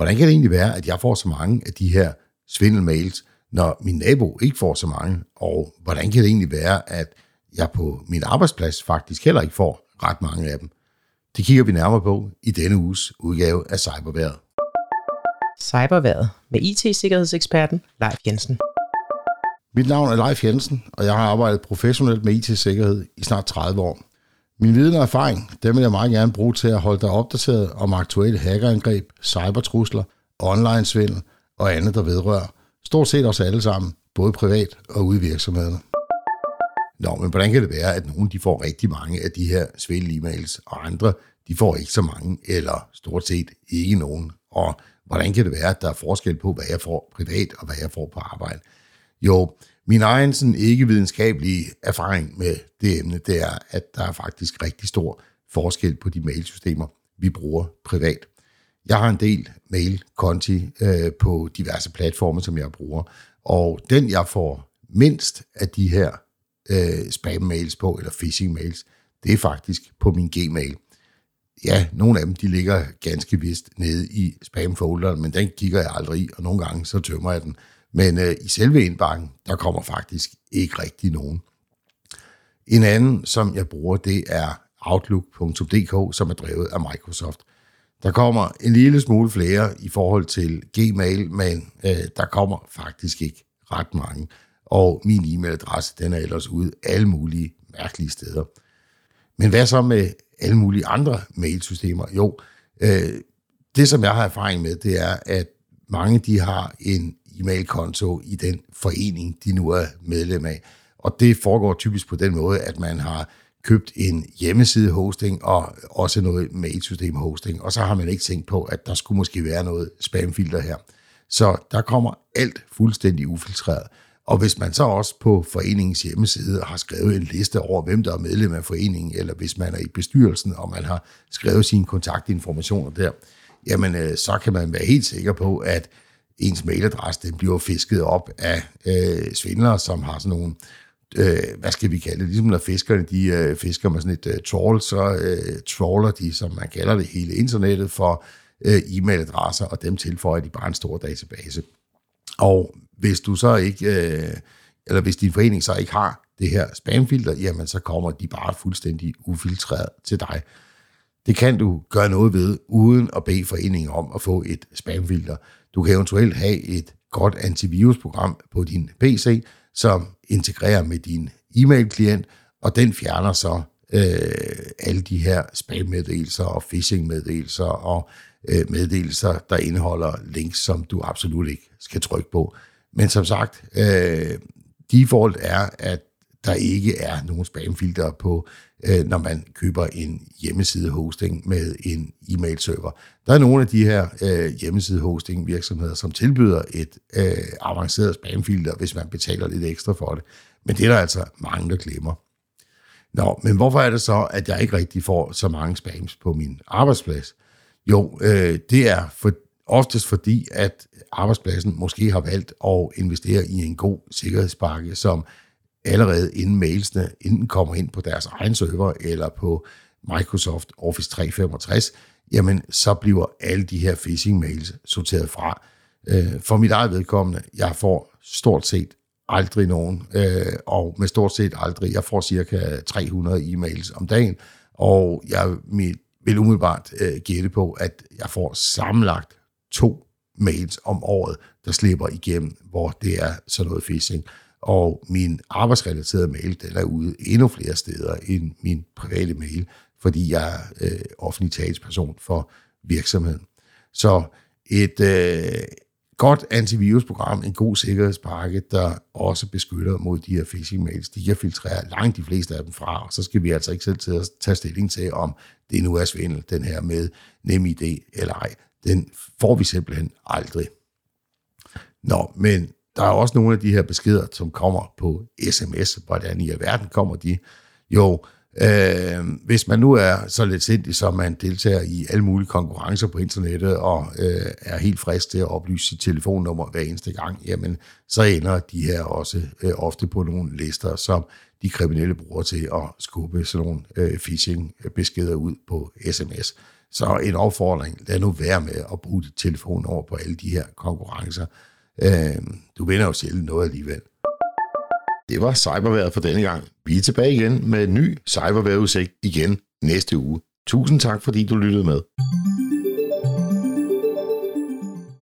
hvordan kan det egentlig være, at jeg får så mange af de her svindelmails, når min nabo ikke får så mange? Og hvordan kan det egentlig være, at jeg på min arbejdsplads faktisk heller ikke får ret mange af dem? Det kigger vi nærmere på i denne uges udgave af Cyberværet. Cyberværet med IT-sikkerhedseksperten Leif Jensen. Mit navn er Leif Jensen, og jeg har arbejdet professionelt med IT-sikkerhed i snart 30 år. Min viden og erfaring, den vil jeg meget gerne bruge til at holde dig opdateret om aktuelle hackerangreb, cybertrusler, online-svindel og andet, der vedrører stort set os alle sammen, både privat og ude i virksomhederne. Nå, men hvordan kan det være, at nogen de får rigtig mange af de her svindel-e-mails, og andre de får ikke så mange, eller stort set ikke nogen? Og hvordan kan det være, at der er forskel på, hvad jeg får privat og hvad jeg får på arbejde? Jo, min egen sådan ikke-videnskabelige erfaring med det emne, det er, at der er faktisk rigtig stor forskel på de mailsystemer, vi bruger privat. Jeg har en del mail-konti øh, på diverse platforme, som jeg bruger, og den, jeg får mindst af de her øh, spam-mails på, eller phishing-mails, det er faktisk på min Gmail. Ja, nogle af dem, de ligger ganske vist nede i spam-folderen, men den kigger jeg aldrig i, og nogle gange så tømmer jeg den. Men øh, i selve indbakken, der kommer faktisk ikke rigtig nogen. En anden, som jeg bruger, det er Outlook.dk, som er drevet af Microsoft. Der kommer en lille smule flere i forhold til Gmail, men øh, der kommer faktisk ikke ret mange. Og min e-mailadresse, den er ellers ude alle mulige mærkelige steder. Men hvad så med alle mulige andre mailsystemer? Jo, øh, det som jeg har erfaring med, det er, at mange de har en e-mailkonto i den forening, de nu er medlem af. Og det foregår typisk på den måde, at man har købt en hjemmeside hosting og også noget mailsystem hosting, og så har man ikke tænkt på, at der skulle måske være noget spamfilter her. Så der kommer alt fuldstændig ufiltreret. Og hvis man så også på foreningens hjemmeside har skrevet en liste over, hvem der er medlem af foreningen, eller hvis man er i bestyrelsen, og man har skrevet sine kontaktinformationer der, jamen øh, så kan man være helt sikker på, at ens mailadresse den bliver fisket op af øh, svindlere, som har sådan nogle, øh, hvad skal vi kalde det, ligesom når fiskerne de øh, fisker med sådan et øh, trawl, så øh, trawler de, som man kalder det, hele internettet for øh, e-mailadresser, og dem tilføjer de bare en stor database. Og hvis du så ikke, øh, eller hvis din forening så ikke har det her spamfilter, jamen så kommer de bare fuldstændig ufiltreret til dig. Det kan du gøre noget ved, uden at bede foreningen om at få et spamfilter. Du kan eventuelt have et godt antivirusprogram på din PC, som integrerer med din e-mail-klient, og den fjerner så øh, alle de her spam-meddelelser og phishing-meddelelser og øh, meddelelser, der indeholder links, som du absolut ikke skal trykke på. Men som sagt, øh, default er, at der ikke er nogen spamfilter på, øh, når man køber en hjemmeside hosting med en e-mail server. Der er nogle af de her øh, hjemmeside hosting virksomheder, som tilbyder et øh, avanceret spamfilter, hvis man betaler lidt ekstra for det. Men det er der altså mange, der glemmer. Nå, men hvorfor er det så, at jeg ikke rigtig får så mange spams på min arbejdsplads? Jo, øh, det er for, oftest fordi, at arbejdspladsen måske har valgt at investere i en god sikkerhedspakke, som allerede inden mailsene enten kommer ind på deres egen server eller på Microsoft Office 365, jamen så bliver alle de her phishing-mails sorteret fra. Øh, for mit eget vedkommende, jeg får stort set aldrig nogen, øh, og med stort set aldrig, jeg får cirka 300 e-mails om dagen, og jeg vil umiddelbart øh, gætte på, at jeg får sammenlagt to mails om året, der slipper igennem, hvor det er sådan noget phishing. Og min arbejdsrelaterede mail, den er ude endnu flere steder end min private mail, fordi jeg er øh, offentlig talsperson for virksomheden. Så et øh, godt antivirusprogram, en god sikkerhedspakke, der også beskytter mod de her phishing mails, de kan filtrere langt de fleste af dem fra, og så skal vi altså ikke selv til at tage stilling til, om det nu er svindel, den her med NemID eller ej. Den får vi simpelthen aldrig. Nå, men der er også nogle af de her beskeder, som kommer på sms. Hvordan i verden kommer de? Jo, øh, hvis man nu er så lidt sindig, som man deltager i alle mulige konkurrencer på internettet, og øh, er helt frisk til at oplyse sit telefonnummer hver eneste gang, jamen, så ender de her også øh, ofte på nogle lister, som de kriminelle bruger til at skubbe sådan nogle øh, phishing-beskeder ud på sms. Så en opfordring, lad nu være med at bruge dit telefonnummer på alle de her konkurrencer. Øh, du vinder jo sjældent noget alligevel. Det var cyberværet for denne gang. Vi er tilbage igen med en ny cyberværetudsigt igen næste uge. Tusind tak, fordi du lyttede med.